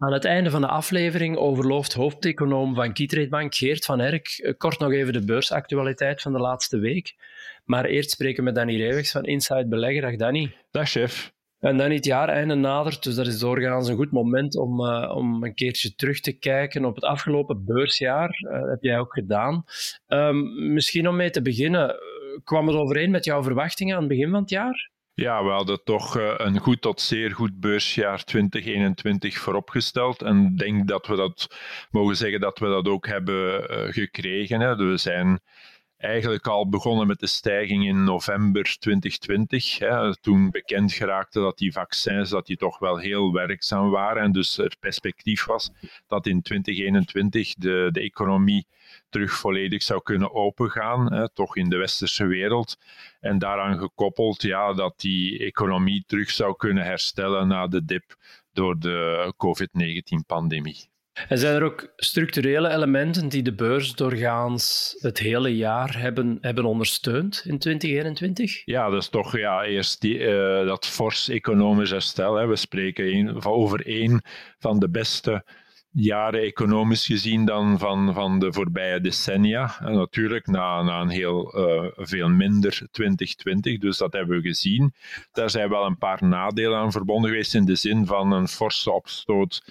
Aan het einde van de aflevering overlooft hoofdeconoom van Keytrade Bank Geert van Erk eh, kort nog even de beursactualiteit van de laatste week. Maar eerst spreken we met Danny Reewegs van Inside Beleggen. Dag Danny. Dag chef. En dan het einde nadert, dus dat is doorgaans een goed moment om, uh, om een keertje terug te kijken op het afgelopen beursjaar. Uh, dat heb jij ook gedaan. Um, misschien om mee te beginnen, kwam het overeen met jouw verwachtingen aan het begin van het jaar? Ja, we hadden toch eh, een goed tot zeer goed beursjaar 2021 vooropgesteld. En denk dat we dat mogen zeggen dat we dat ook hebben uh, gekregen. We zijn eigenlijk al begonnen met de stijging in november 2020. Hè, toen bekend geraakte dat die vaccins dat die toch wel heel werkzaam waren. En dus er perspectief was dat in 2021 de, de economie terug volledig zou kunnen opengaan, hè, toch in de westerse wereld. En daaraan gekoppeld ja, dat die economie terug zou kunnen herstellen na de dip door de COVID-19-pandemie. En zijn er ook structurele elementen die de beurs doorgaans het hele jaar hebben, hebben ondersteund in 2021? Ja, dat is toch ja, eerst die, uh, dat fors economisch herstel. Hè. We spreken een, over één van de beste jaren economisch gezien dan van, van de voorbije decennia. En natuurlijk na, na een heel uh, veel minder 2020, dus dat hebben we gezien. Daar zijn wel een paar nadelen aan verbonden geweest in de zin van een forse opstoot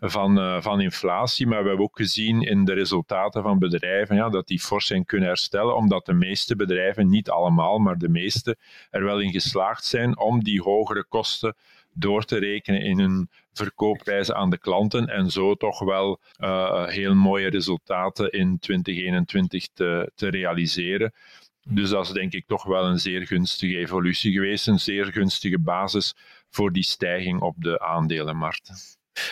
van, uh, van inflatie, maar we hebben ook gezien in de resultaten van bedrijven ja, dat die fors zijn kunnen herstellen, omdat de meeste bedrijven, niet allemaal, maar de meeste, er wel in geslaagd zijn om die hogere kosten door te rekenen in hun verkoopprijzen aan de klanten en zo toch wel uh, heel mooie resultaten in 2021 te, te realiseren. Dus dat is denk ik toch wel een zeer gunstige evolutie geweest, een zeer gunstige basis voor die stijging op de aandelenmarkten.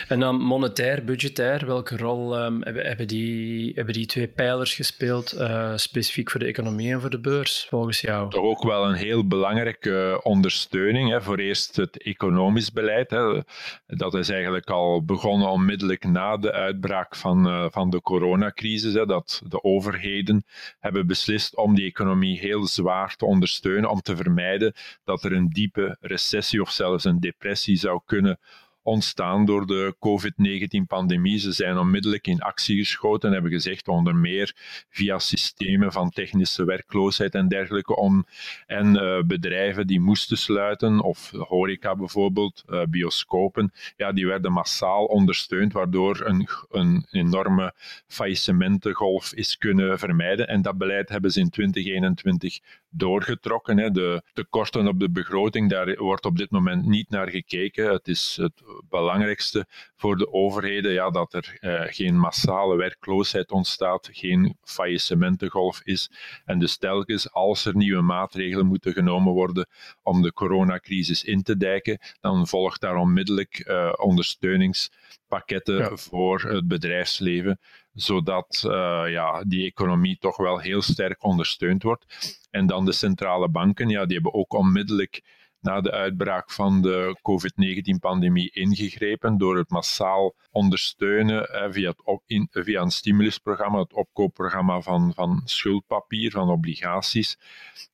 En dan monetair, budgetair, welke rol um, hebben, die, hebben die twee pijlers gespeeld, uh, specifiek voor de economie en voor de beurs, volgens jou? Toch ook wel een heel belangrijke ondersteuning. Hè. Voor eerst het economisch beleid. Hè. Dat is eigenlijk al begonnen onmiddellijk na de uitbraak van, uh, van de coronacrisis. Hè, dat de overheden hebben beslist om die economie heel zwaar te ondersteunen, om te vermijden dat er een diepe recessie of zelfs een depressie zou kunnen ontstaan door de COVID-19-pandemie. Ze zijn onmiddellijk in actie geschoten en hebben gezegd, onder meer via systemen van technische werkloosheid en dergelijke, om, en uh, bedrijven die moesten sluiten, of horeca bijvoorbeeld, uh, bioscopen, ja, die werden massaal ondersteund, waardoor een, een enorme faillissementengolf is kunnen vermijden. En dat beleid hebben ze in 2021 doorgetrokken. Hè. De tekorten op de begroting, daar wordt op dit moment niet naar gekeken. Het is het belangrijkste voor de overheden ja, dat er uh, geen massale werkloosheid ontstaat, geen faillissementengolf is. En dus telkens als er nieuwe maatregelen moeten genomen worden om de coronacrisis in te dijken, dan volgt daar onmiddellijk uh, ondersteuningspakketten voor het bedrijfsleven zodat uh, ja, die economie toch wel heel sterk ondersteund wordt. En dan de centrale banken, ja, die hebben ook onmiddellijk na de uitbraak van de COVID-19-pandemie ingegrepen door het massaal ondersteunen via, het op, in, via een stimulusprogramma, het opkoopprogramma van, van schuldpapier, van obligaties.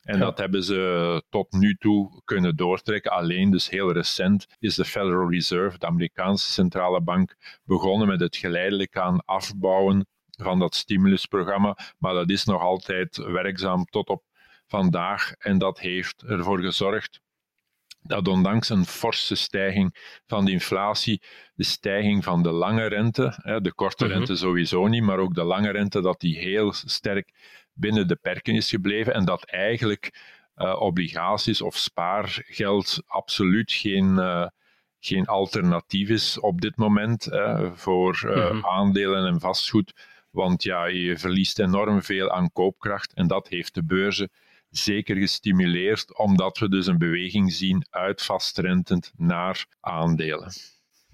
En dat hebben ze tot nu toe kunnen doortrekken. Alleen, dus heel recent, is de Federal Reserve, de Amerikaanse centrale bank, begonnen met het geleidelijk aan afbouwen van dat stimulusprogramma. Maar dat is nog altijd werkzaam tot op vandaag. En dat heeft ervoor gezorgd dat ondanks een forse stijging van de inflatie, de stijging van de lange rente, de korte mhm. rente sowieso niet, maar ook de lange rente, dat die heel sterk binnen de perken is gebleven en dat eigenlijk uh, obligaties of spaargeld absoluut geen, uh, geen alternatief is op dit moment voor uh, mm aandelen en vastgoed. Want ja, je verliest enorm veel aan koopkracht en dat heeft de beurzen zeker gestimuleerd, omdat we dus een beweging zien uit vastrentend naar aandelen.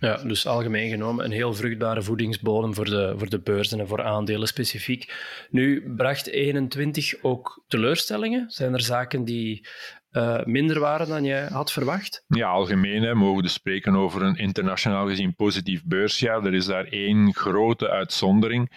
Ja, dus algemeen genomen een heel vruchtbare voedingsbodem voor de, voor de beurzen en voor aandelen specifiek. Nu, bracht 21 ook teleurstellingen? Zijn er zaken die uh, minder waren dan jij had verwacht? Ja, algemeen hè, mogen we dus spreken over een internationaal gezien positief beursjaar. Er is daar één grote uitzondering.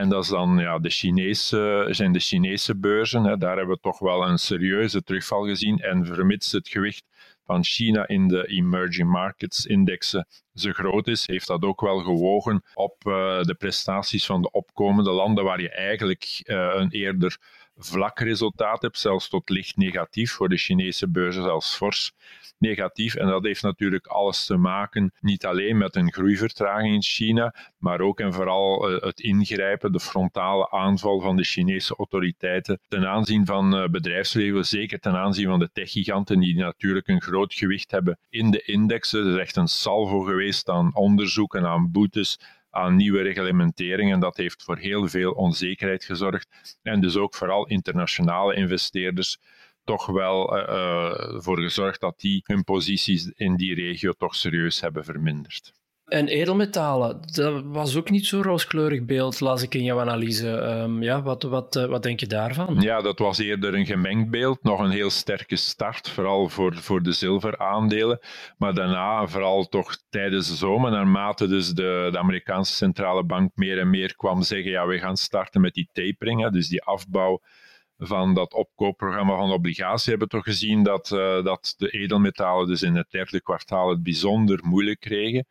En dat is dan ja, de Chinese, zijn de Chinese beurzen. Hè. Daar hebben we toch wel een serieuze terugval gezien. En vermits het gewicht van China in de emerging markets indexen zo groot is, heeft dat ook wel gewogen op uh, de prestaties van de opkomende landen, waar je eigenlijk uh, een eerder vlak resultaat hebt, zelfs tot licht negatief voor de Chinese beurzen, zelfs fors negatief. En dat heeft natuurlijk alles te maken niet alleen met een groeivertraging in China, maar ook en vooral uh, het ingrijpen, de frontale aanval van de Chinese autoriteiten ten aanzien van uh, bedrijfsleven, zeker ten aanzien van de techgiganten die natuurlijk een groot gewicht hebben in de indexen. Er is echt een salvo geweest aan onderzoeken, aan boetes aan nieuwe reglementeringen. En dat heeft voor heel veel onzekerheid gezorgd. En dus ook vooral internationale investeerders toch wel uh, voor gezorgd dat die hun posities in die regio toch serieus hebben verminderd. En edelmetalen, dat was ook niet zo'n rooskleurig beeld, las ik in jouw analyse. Um, ja, wat, wat, uh, wat denk je daarvan? Ja, dat was eerder een gemengd beeld. Nog een heel sterke start, vooral voor, voor de zilveraandelen. Maar daarna, vooral toch tijdens de zomer, naarmate dus de, de Amerikaanse centrale bank meer en meer kwam zeggen, ja, we gaan starten met die tapering, dus die afbouw van dat opkoopprogramma van obligatie hebben toch gezien dat, uh, dat de edelmetalen dus in het derde kwartaal het bijzonder moeilijk kregen.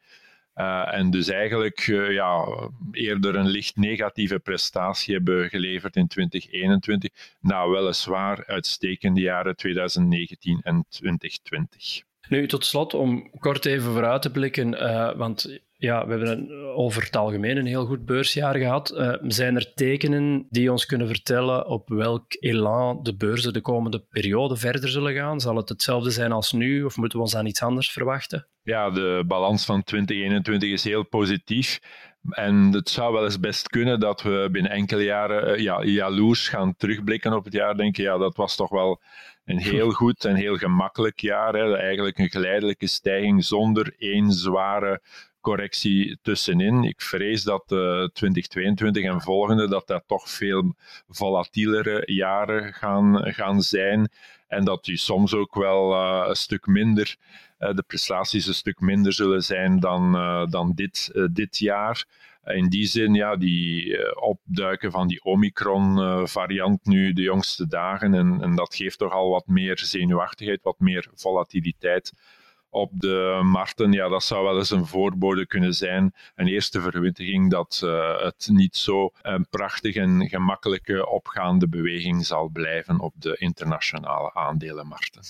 Uh, en dus eigenlijk uh, ja, eerder een licht negatieve prestatie hebben geleverd in 2021, na weliswaar uitstekende jaren 2019 en 2020. Nu, tot slot, om kort even vooruit te blikken, uh, want ja, we hebben een, over het algemeen een heel goed beursjaar gehad. Zijn er tekenen die ons kunnen vertellen op welk elan de beurzen de komende periode verder zullen gaan? Zal het hetzelfde zijn als nu of moeten we ons aan iets anders verwachten? Ja, de balans van 2021 is heel positief. En het zou wel eens best kunnen dat we binnen enkele jaren uh, ja, jaloers gaan terugblikken op het jaar. Denken, ja, dat was toch wel een heel goed en heel gemakkelijk jaar. Hè. Eigenlijk een geleidelijke stijging zonder één zware correctie tussenin. Ik vrees dat uh, eh, 2022 en volgende dat dat toch veel volatielere jaren gaan, gaan zijn. En dat die soms ook wel uh, een stuk minder, uh, de prestaties een stuk minder zullen zijn dan, dan dit, dit jaar. In die zin, ja, die opduiken van die Omicron-variant nu de jongste dagen. En, en dat geeft toch al wat meer zenuwachtigheid, wat meer volatiliteit op de markten, ja, dat zou wel eens een voorbode kunnen zijn. Een eerste verwittiging dat uh, het niet zo een prachtig en gemakkelijke opgaande beweging zal blijven op de internationale aandelenmarkten.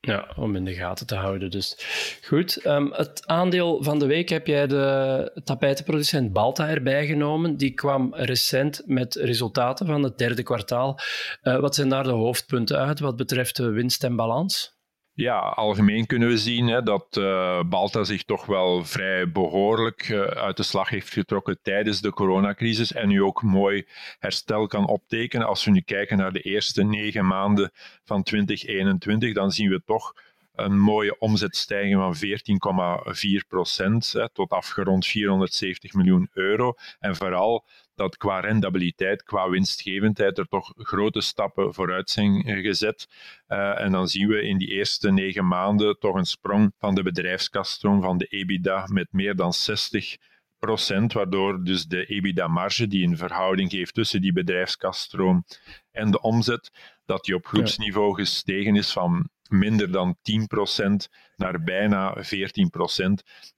Ja, om in de gaten te houden. Dus goed. Um, het aandeel van de week heb jij de tapijtenproducent Balta erbij genomen. Die kwam recent met resultaten van het derde kwartaal. Uh, wat zijn daar de hoofdpunten uit wat betreft de winst en balans? Ja, algemeen kunnen we zien hè, dat uh, Balta zich toch wel vrij behoorlijk uh, uit de slag heeft getrokken tijdens de coronacrisis en nu ook mooi herstel kan optekenen. Als we nu kijken naar de eerste negen maanden van 2021, dan zien we toch een mooie omzetstijging van 14,4 procent tot afgerond 470 miljoen euro. En vooral dat qua rendabiliteit, qua winstgevendheid er toch grote stappen vooruit zijn gezet. Uh, en dan zien we in die eerste negen maanden toch een sprong van de bedrijfskaststroom van de EBITDA met meer dan 60 procent, waardoor dus de EBITDA-marge, die een verhouding geeft tussen die bedrijfskaststroom en de omzet, dat die op groepsniveau gestegen is van minder dan 10% naar bijna 14%.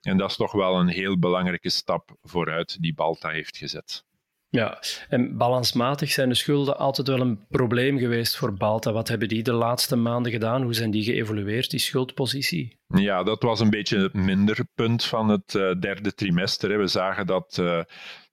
En dat is toch wel een heel belangrijke stap vooruit die Balta heeft gezet. Ja, en balansmatig zijn de schulden altijd wel een probleem geweest voor Balta. Wat hebben die de laatste maanden gedaan? Hoe zijn die geëvolueerd, die schuldpositie? Ja, dat was een beetje het minder punt van het uh, derde trimester. We zagen dat uh,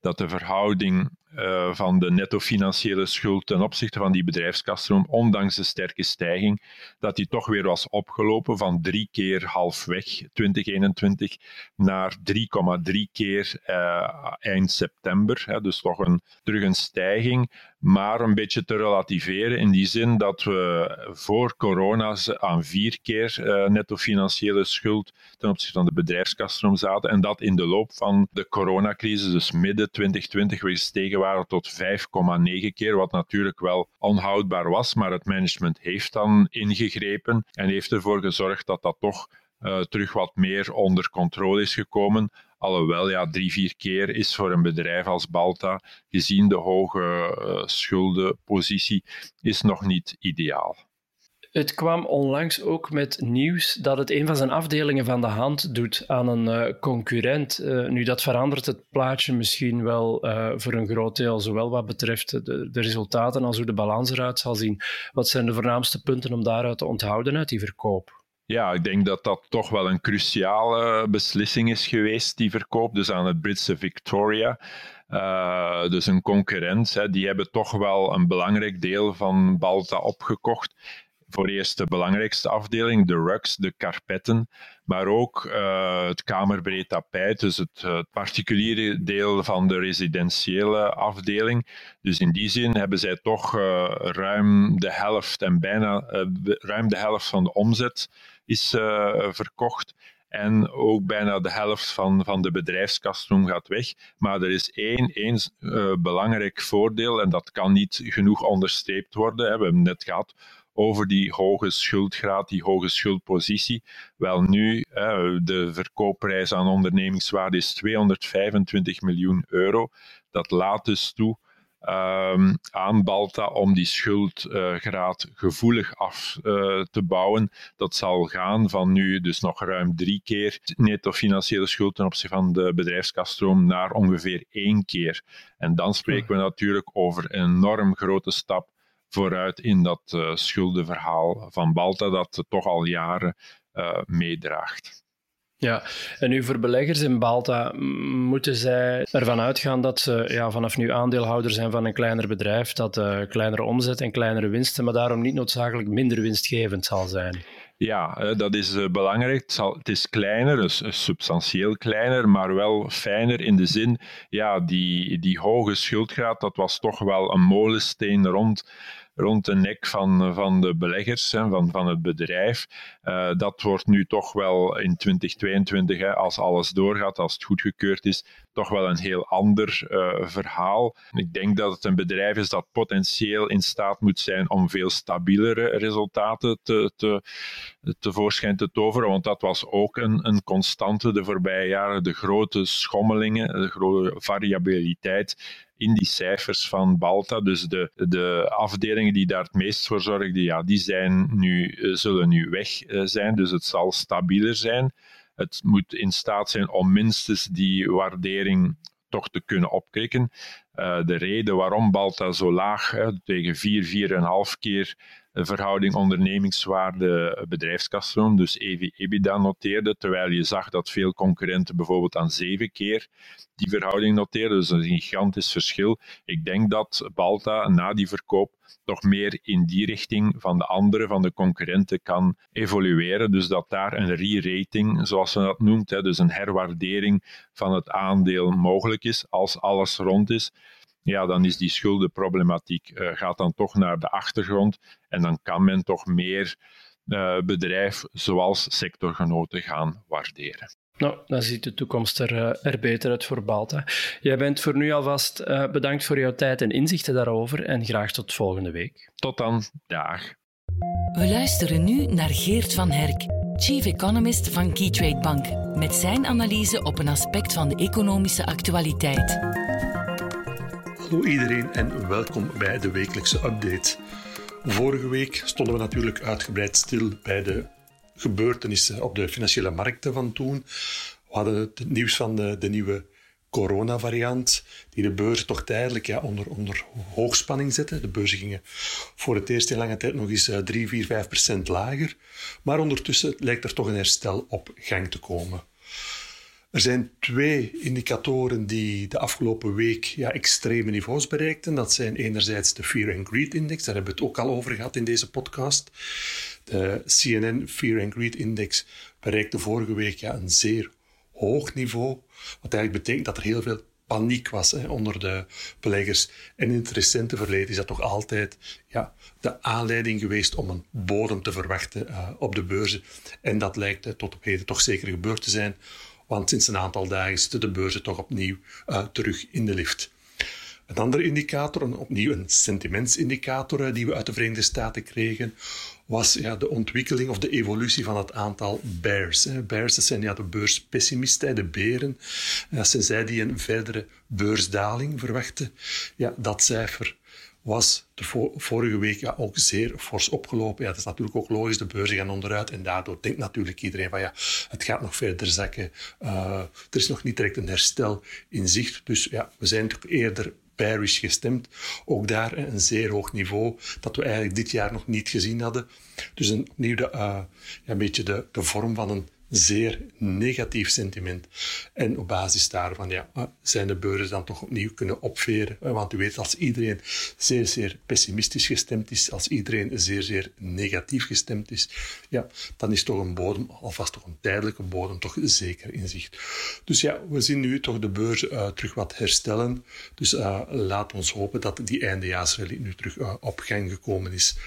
dat de verhouding uh, van de netto financiële schuld ten opzichte van die bedrijfskaststroom, ondanks de sterke stijging, dat die toch weer was opgelopen van drie keer halfweg 2021 naar 3,3 keer uh, eind september. Hè, dus toch een, terug een stijging maar een beetje te relativeren in die zin dat we voor corona aan vier keer uh, netto financiële schuld ten opzichte van de bedrijfskaststroom zaten en dat in de loop van de coronacrisis, dus midden 2020, we gestegen waren tot 5,9 keer, wat natuurlijk wel onhoudbaar was, maar het management heeft dan ingegrepen en heeft ervoor gezorgd dat dat toch uh, terug wat meer onder controle is gekomen. Alhoewel, ja, drie, vier keer is voor een bedrijf als Balta, gezien de hoge uh, schuldenpositie, is nog niet ideaal. Het kwam onlangs ook met nieuws dat het een van zijn afdelingen van de hand doet aan een uh, concurrent. Uh, nu, dat verandert het plaatje misschien wel uh, voor een groot deel, zowel wat betreft de, de, resultaten als hoe de balans eruit zal zien. Wat zijn de voornaamste punten om daaruit te onthouden uit die verkoop? Ja, ik denk dat dat toch wel een cruciale beslissing is geweest, die verkoop, dus aan het Britse Victoria. Dus een concurrent, hè, die hebben toch wel een belangrijk deel van Balta opgekocht voor eerst de belangrijkste afdeling, de rugs, de karpetten, maar ook uh, het kamerbreed tapijt, dus het, het, particuliere deel van de residentiële afdeling. Dus in die zin hebben zij toch uh, ruim de helft en bijna ruim de helft van de omzet is verkocht. En ook bijna de helft van, van de bedrijfskastroom gaat weg. Maar er is één, één belangrijk voordeel, en dat kan niet genoeg onderstreept worden. We hebben het net gehad over die hoge schuldgraad, die hoge schuldpositie. Wel nu, de verkoopprijs aan ondernemingswaarde is 225 miljoen euro. Dat laat dus toe um, aan Balta om die schuldgraad gevoelig af uh, te bouwen. Dat zal gaan van nu dus nog ruim drie keer netto financiële schuld ten opzichte van de bedrijfskaststroom naar ongeveer één keer. En dan spreken we natuurlijk over een enorm grote stap vooruit in dat uh, schuldenverhaal van Balta dat toch al jaren uh, meedraagt. Ja, en nu voor beleggers in Balta moeten zij ervan uitgaan dat ze ja, vanaf nu aandeelhouder zijn van een kleiner bedrijf, dat uh, kleinere omzet en kleinere winsten, maar daarom niet noodzakelijk minder winstgevend zal zijn. Ja, dat is belangrijk. Het, is kleiner, dus substantieel kleiner, maar wel fijner in de zin, ja, die, die hoge schuldgraad, dat was toch wel een molensteen rond rond de nek van, van de beleggers, hè, van, van het bedrijf. Uh, dat wordt nu toch wel in 2022, hè, als alles doorgaat, als het goedgekeurd is, toch wel een heel ander uh, verhaal. Ik denk dat het een bedrijf is dat potentieel in staat moet zijn om veel stabielere resultaten te, te, tevoorschijn te toveren, want dat was ook een, een constante de voorbije jaren. De grote schommelingen, de grote variabiliteit in die cijfers van Balta. Dus de, de afdelingen die daar het meest voor zorgden, ja, die zijn nu, eh, zullen nu weg eh, zijn. Dus het zal stabieler zijn. Het moet in staat zijn om minstens die waardering toch te kunnen opkrikken. Uh, de reden waarom Balta zo laag, hè, tegen 4, 4,5 keer verhouding ondernemingswaarde bedrijfskaststroom, dus EV-EBITDA noteerde, terwijl je zag dat veel concurrenten bijvoorbeeld aan zeven keer die verhouding noteerden. Dus een gigantisch verschil. Ik denk dat Balta na die verkoop toch meer in die richting van de andere, van de concurrenten kan evolueren. Dus dat daar een re-rating, zoals ze dat noemt, dus een herwaardering van het aandeel mogelijk is als alles rond is ja, dan is die schuldenproblematiek uh, gaat dan toch naar de achtergrond en dan kan men toch meer uh, bedrijf zoals sectorgenoten gaan waarderen. Nou, dan ziet de toekomst er, uh, er beter uit voor Balta. Jij bent voor nu alvast bedankt voor jouw tijd en inzichten daarover en graag tot volgende week. Tot dan. Dag. We luisteren nu naar Geert van Herk, Chief Economist van Keytrade Bank, met zijn analyse op een aspect van de economische actualiteit. Hallo iedereen en welkom bij de wekelijkse update. Vorige week stonden we natuurlijk uitgebreid stil bij de gebeurtenissen op de financiële markten van toen. We hadden het nieuws van de, de nieuwe coronavariant, die de beurs toch tijdelijk ja, onder, onder hoogspanning zette. De beurzen gingen voor het eerst in lange tijd nog eens 3, 4, 5 procent lager. Maar ondertussen lijkt er toch een herstel op gang te komen. Er zijn twee indicatoren die de afgelopen week ja, extreme niveaus bereikten. Dat zijn enerzijds de Fear and Greed Index, daar hebben we het ook al over gehad in deze podcast. De CNN Fear and Greed Index bereikte vorige week ja, een zeer hoog niveau, wat eigenlijk betekent dat er heel veel paniek was hè, onder de beleggers. En in het recente verleden is dat toch altijd ja, de aanleiding geweest om een bodem te verwachten uh, op de beurzen. En dat lijkt uh, tot op heden toch zeker gebeurd te zijn, want sinds een aantal dagen zitten de beurzen toch opnieuw uh, terug in de lift. Een andere indicator, een, opnieuw een sentimentsindicator die we uit de Verenigde Staten kregen, was ja, de ontwikkeling of de evolutie van het aantal bears. Hè. Bears, dat zijn ja, de beurspessimisten, de beren. En sinds zij die een verdere beursdaling verwachten, ja, dat cijfer was de vorige week ja, ook zeer fors opgelopen. Ja, dat is natuurlijk ook logisch, de beurzen gaan onderuit en daardoor denkt natuurlijk iedereen van ja, het gaat nog verder zakken. Uh, er is nog niet direct een herstel in zicht, dus ja, we zijn toch eerder bearish gestemd. Ook daar een zeer hoog niveau dat we eigenlijk dit jaar nog niet gezien hadden. Dus een, opnieuw de, uh, ja, een beetje de, de vorm van een zeer negatief sentiment. En op basis daarvan ja, zijn de beurzen dan toch opnieuw kunnen opveren. Want u weet, als iedereen zeer, zeer pessimistisch gestemd is, als iedereen zeer, zeer negatief gestemd is, ja, dan is toch een bodem, alvast toch een tijdelijke bodem, toch zeker in zicht. Dus ja, we zien nu toch de beurzen uh, terug wat herstellen. Dus uh, laat ons hopen dat die eindejaarsrally nu terug op gang gekomen is.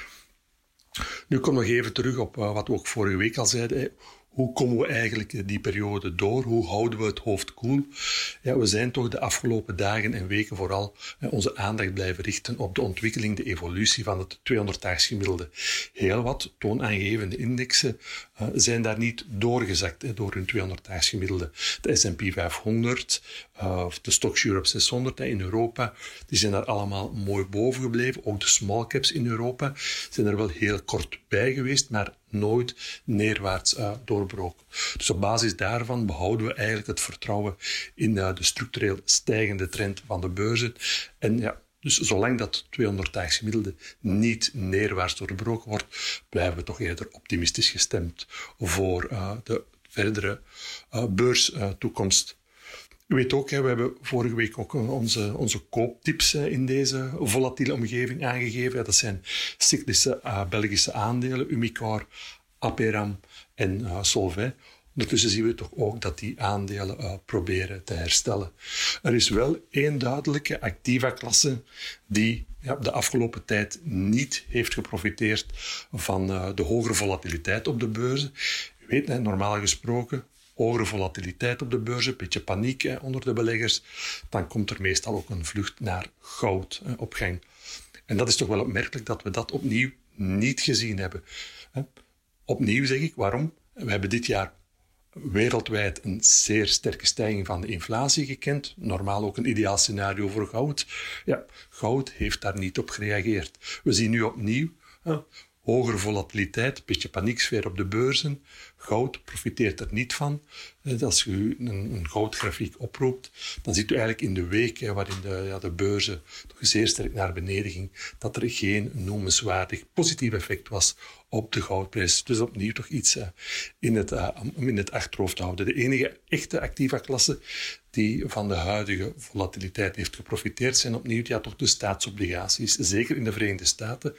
Nu kom nog even terug op wat we ook vorige week al zeiden hoe komen we eigenlijk die periode door? Hoe houden we het hoofd koel? Ja, we zijn toch de afgelopen dagen en weken vooral onze aandacht blijven richten op de ontwikkeling, de evolutie van het 200-daags gemiddelde. Heel wat toonaangevende indexen uh, zijn daar niet doorgezakt door hun 200-daags gemiddelde. De S&P 500 uh, of de Stoxx Europe 600 hè, in Europa, die zijn daar allemaal mooi boven gebleven. Ook de small caps in Europa zijn er wel heel kort bij geweest, maar nooit neerwaarts uh, doorbroken. Dus op basis daarvan behouden we eigenlijk het vertrouwen in uh, de structureel stijgende trend van de beurzen. En ja, dus zolang dat 200-daags gemiddelde niet neerwaarts doorbroken wordt, blijven we toch eerder optimistisch gestemd voor uh, de verdere beurstoekomst. U weet ook, we hebben vorige week ook onze, onze kooptips in deze volatiele omgeving aangegeven. Dat zijn cyclische uh, Belgische aandelen, Umicore, Aperam en Solvay. Ondertussen zien we toch ook dat die aandelen proberen te herstellen. Er is wel één duidelijke activa-klasse die ja, de afgelopen tijd niet heeft geprofiteerd van de hogere volatiliteit op de beurzen. U weet, normaal gesproken, hogere volatiliteit op de beurs, een beetje paniek onder de beleggers, dan komt er meestal ook een vlucht naar goud op gang. En dat is toch wel opmerkelijk dat we dat opnieuw niet gezien hebben. Opnieuw zeg ik, waarom? We hebben dit jaar wereldwijd een zeer sterke stijging van de inflatie gekend. Normaal ook een ideaal scenario voor goud. Ja, goud heeft daar niet op gereageerd. We zien nu opnieuw hogere volatiliteit, een beetje panieksfeer op de beurzen. Goud profiteert er niet van. Eh, als u een, een goudgrafiek oproept, dan ziet u eigenlijk in de week waarin de, ja, de beurzen toch zeer sterk naar beneden ging, dat er geen noemenswaardig positief effect was op de goudprijs. Dus opnieuw toch iets uh, in, het, uh, in het achterhoofd te houden. De enige echte activa klasse die van de huidige volatiliteit heeft geprofiteerd, zijn opnieuw ja, toch de staatsobligaties. Zeker in de Verenigde Staten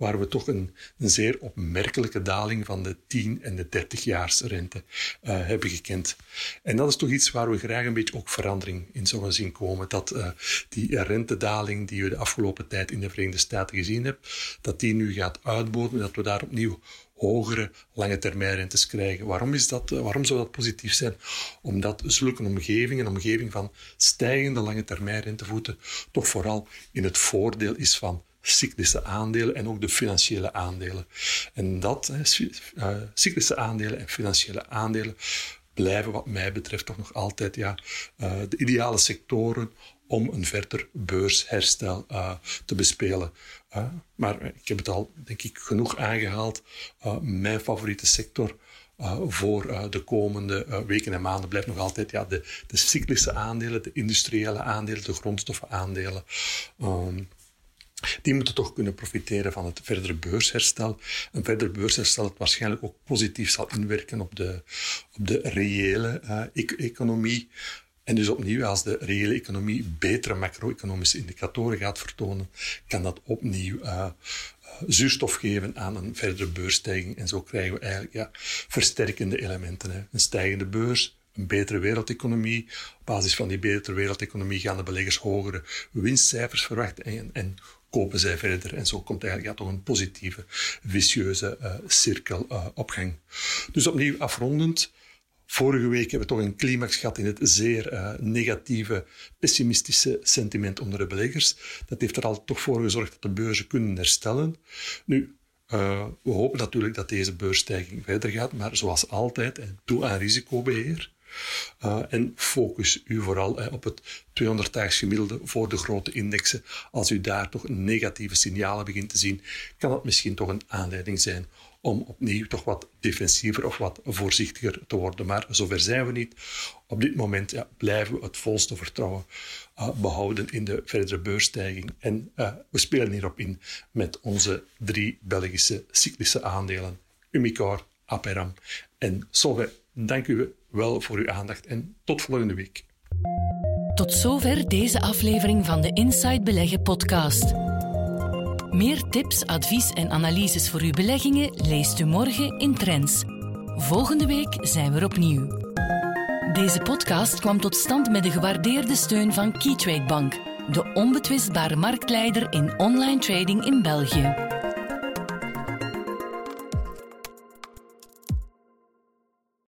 waar we toch een, een zeer opmerkelijke daling van de 10 en de 30-jaarsrente uh, hebben gekend. En dat is toch iets waar we graag een beetje ook verandering in zouden zien komen. Dat uh, die rentedaling die we de afgelopen tijd in de Verenigde Staten gezien hebben, dat die nu gaat uitboden, dat we daar opnieuw hogere lange termijn rentes krijgen. Waarom, is dat, uh, waarom zou dat positief zijn? Omdat zulke omgeving, een omgeving van stijgende lange termijn rentevoeten, toch vooral in het voordeel is van cyclische aandelen en ook de financiële aandelen. En dat, uh, cyclische aandelen en financiële aandelen, blijven wat mij betreft toch nog altijd ja, uh, de ideale sectoren om een verder beursherstel uh, te bespelen. Maar ik heb het al, denk ik, genoeg aangehaald. Mijn favoriete sector voor de komende weken en maanden blijft nog altijd ja, de, de cyclische aandelen, de industriële aandelen, de grondstoffenaandelen. Um, die moeten toch kunnen profiteren van het verdere beursherstel. Een verder beursherstel dat waarschijnlijk ook positief zal inwerken op de, op de reële uh, economie. En dus opnieuw, als de reële economie betere macro-economische indicatoren gaat vertonen, kan dat opnieuw uh, zuurstof geven aan een verdere beursstijging. En zo krijgen we eigenlijk ja, versterkende elementen. Hè. Een stijgende beurs, een betere wereldeconomie. Op basis van die betere wereldeconomie gaan de beleggers hogere winstcijfers verwachten en, en kopen zij verder. En zo komt eigenlijk ja, toch een positieve, vicieuze uh, cirkel uh, op gang. Dus opnieuw afrondend. Vorige week hebben we toch een climax gehad in het zeer uh, negatieve, pessimistische sentiment onder de beleggers. Dat heeft er al toch voor gezorgd dat de beurzen kunnen herstellen. Nu, we hopen natuurlijk dat deze beursstijging verder gaat, maar zoals altijd, doe aan risicobeheer. Uh, en focus u vooral op het 200-daags gemiddelde voor de grote indexen. Als u daar toch negatieve signalen begint te zien, kan dat misschien toch een aanleiding zijn om opnieuw toch wat defensiever of wat voorzichtiger te worden. Maar zover zijn we niet. Op dit moment ja, blijven we het volste vertrouwen uh, behouden in de verdere beursstijging. En uh, we spelen hierop in met onze drie Belgische cyclische aandelen. Umicore, Aperam en Solvay. Dank u wel voor uw aandacht en tot volgende week. Tot zover deze aflevering van de Inside Beleggen podcast. Meer tips, advies en analyses voor uw beleggingen leest u morgen in Trends. Volgende week zijn we er opnieuw. Deze podcast kwam tot stand met de gewaardeerde steun van Keytrade Bank, de onbetwistbare marktleider in online trading in België.